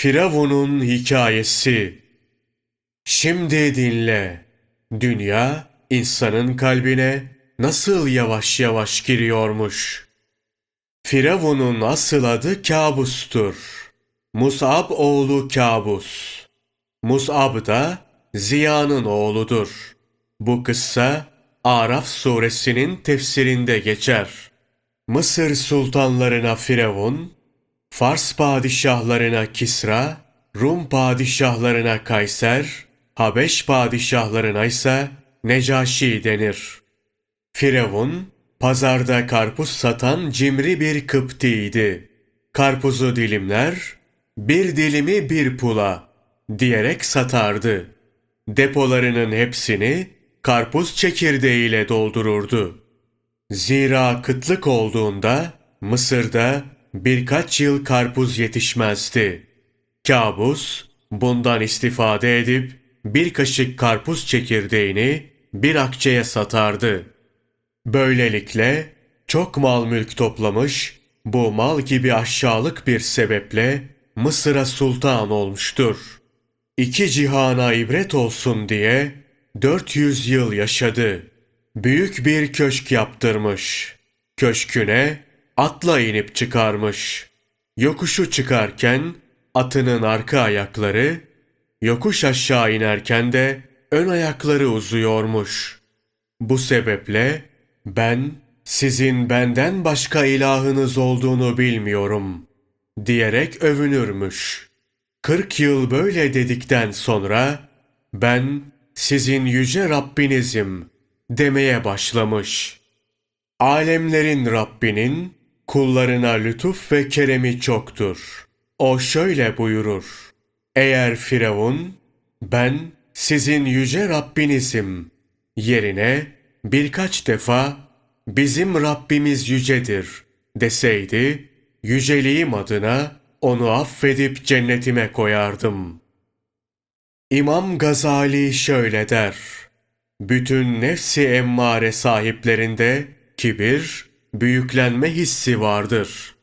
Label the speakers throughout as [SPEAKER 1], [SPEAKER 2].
[SPEAKER 1] Firavun'un hikayesi. Şimdi dinle. Dünya insanın kalbine nasıl yavaş yavaş giriyormuş. Firavun'un asıl adı Kabus'tur. Mus'ab oğlu Kabus. Mus'ab da Ziya'nın oğludur. Bu kıssa Araf suresinin tefsirinde geçer. Mısır sultanlarına Firavun, Fars padişahlarına Kisra, Rum padişahlarına Kayser, Habeş padişahlarına ise Necaşi denir. Firavun, pazarda karpuz satan cimri bir Kıpti'ydi. Karpuzu dilimler, bir dilimi bir pula diyerek satardı. Depolarının hepsini karpuz çekirdeğiyle doldururdu. Zira kıtlık olduğunda Mısır'da birkaç yıl karpuz yetişmezdi. Kabus bundan istifade edip bir kaşık karpuz çekirdeğini bir akçeye satardı. Böylelikle çok mal mülk toplamış, bu mal gibi aşağılık bir sebeple Mısır'a sultan olmuştur. İki cihana ibret olsun diye 400 yıl yaşadı. Büyük bir köşk yaptırmış. Köşküne atla inip çıkarmış. Yokuşu çıkarken atının arka ayakları, yokuş aşağı inerken de ön ayakları uzuyormuş. Bu sebeple ben sizin benden başka ilahınız olduğunu bilmiyorum diyerek övünürmüş. Kırk yıl böyle dedikten sonra ben sizin yüce Rabbinizim demeye başlamış. Alemlerin Rabbinin kullarına lütuf ve keremi çoktur. O şöyle buyurur. Eğer Firavun, ben sizin yüce Rabbinizim yerine birkaç defa bizim Rabbimiz yücedir deseydi, yüceliğim adına onu affedip cennetime koyardım. İmam Gazali şöyle der. Bütün nefsi emmare sahiplerinde kibir, büyüklenme hissi vardır.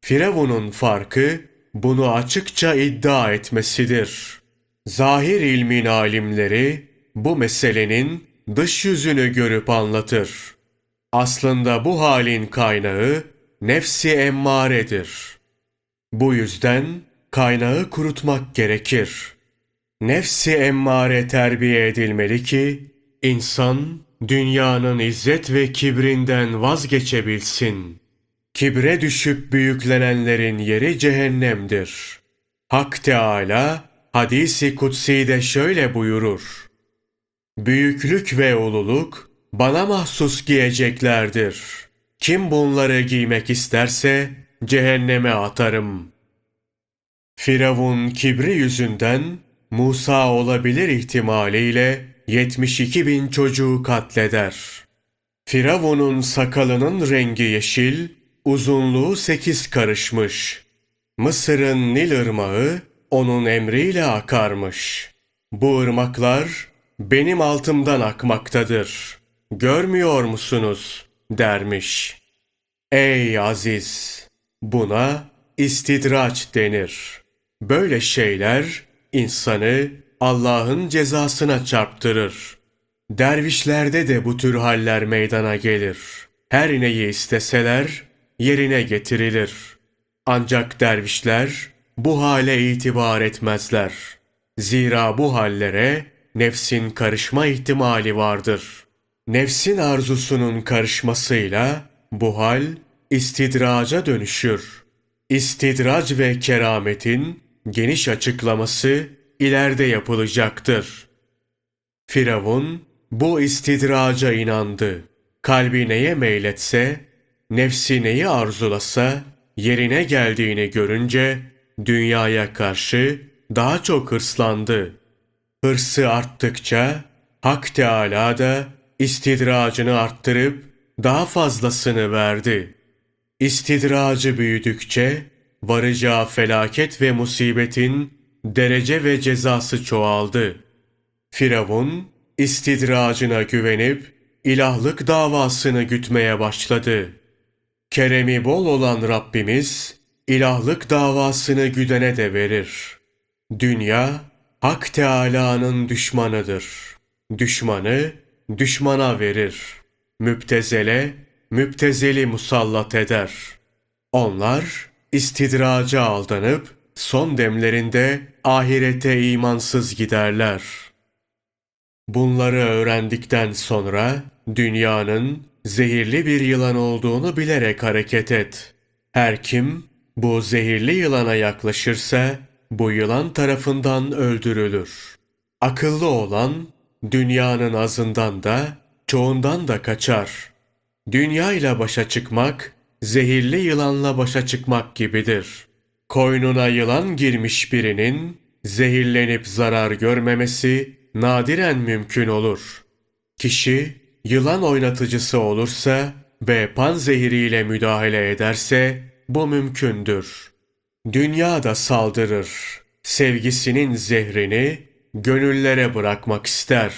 [SPEAKER 1] Firavun'un farkı bunu açıkça iddia etmesidir. Zahir ilmin alimleri bu meselenin dış yüzünü görüp anlatır. Aslında bu halin kaynağı nefsi emmaredir. Bu yüzden kaynağı kurutmak gerekir. Nefsi emmare terbiye edilmeli ki insan dünyanın izzet ve kibrinden vazgeçebilsin. Kibre düşüp büyüklenenlerin yeri cehennemdir. Hak Teala hadisi kutsi'de şöyle buyurur. Büyüklük ve ululuk bana mahsus giyeceklerdir. Kim bunları giymek isterse cehenneme atarım. Firavun kibri yüzünden Musa olabilir ihtimaliyle 72 bin çocuğu katleder. Firavun'un sakalının rengi yeşil, uzunluğu sekiz karışmış. Mısır'ın Nil ırmağı onun emriyle akarmış. Bu ırmaklar benim altımdan akmaktadır. Görmüyor musunuz? dermiş. Ey aziz! Buna istidraç denir. Böyle şeyler insanı Allah'ın cezasına çarptırır. Dervişlerde de bu tür haller meydana gelir. Her neyi isteseler yerine getirilir. Ancak dervişler bu hale itibar etmezler. Zira bu hallere nefsin karışma ihtimali vardır. Nefsin arzusunun karışmasıyla bu hal istidraca dönüşür. İstidrac ve kerametin geniş açıklaması ileride yapılacaktır. Firavun bu istidraca inandı. Kalbi neye meyletse, nefsi neyi arzulasa, yerine geldiğini görünce dünyaya karşı daha çok hırslandı. Hırsı arttıkça Hak Teâlâ da istidracını arttırıp daha fazlasını verdi. İstidracı büyüdükçe varacağı felaket ve musibetin derece ve cezası çoğaldı. Firavun istidracına güvenip ilahlık davasını gütmeye başladı. Keremi bol olan Rabbimiz ilahlık davasını güdene de verir. Dünya, Hak Teâlâ'nın düşmanıdır. Düşmanı, düşmana verir. Müptezele, müptezeli musallat eder. Onlar, istidraca aldanıp, son demlerinde ahirete imansız giderler. Bunları öğrendikten sonra, dünyanın zehirli bir yılan olduğunu bilerek hareket et. Her kim, bu zehirli yılana yaklaşırsa, bu yılan tarafından öldürülür. Akıllı olan, dünyanın azından da, çoğundan da kaçar. Dünya ile başa çıkmak, zehirli yılanla başa çıkmak gibidir. Koynuna yılan girmiş birinin, zehirlenip zarar görmemesi nadiren mümkün olur. Kişi, yılan oynatıcısı olursa ve pan zehiriyle müdahale ederse, bu mümkündür. Dünya da saldırır. Sevgisinin zehrini gönüllere bırakmak ister.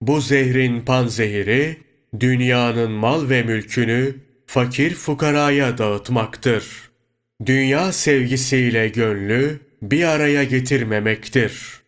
[SPEAKER 1] Bu zehrin panzehiri dünyanın mal ve mülkünü fakir fukaraya dağıtmaktır. Dünya sevgisiyle gönlü bir araya getirmemektir.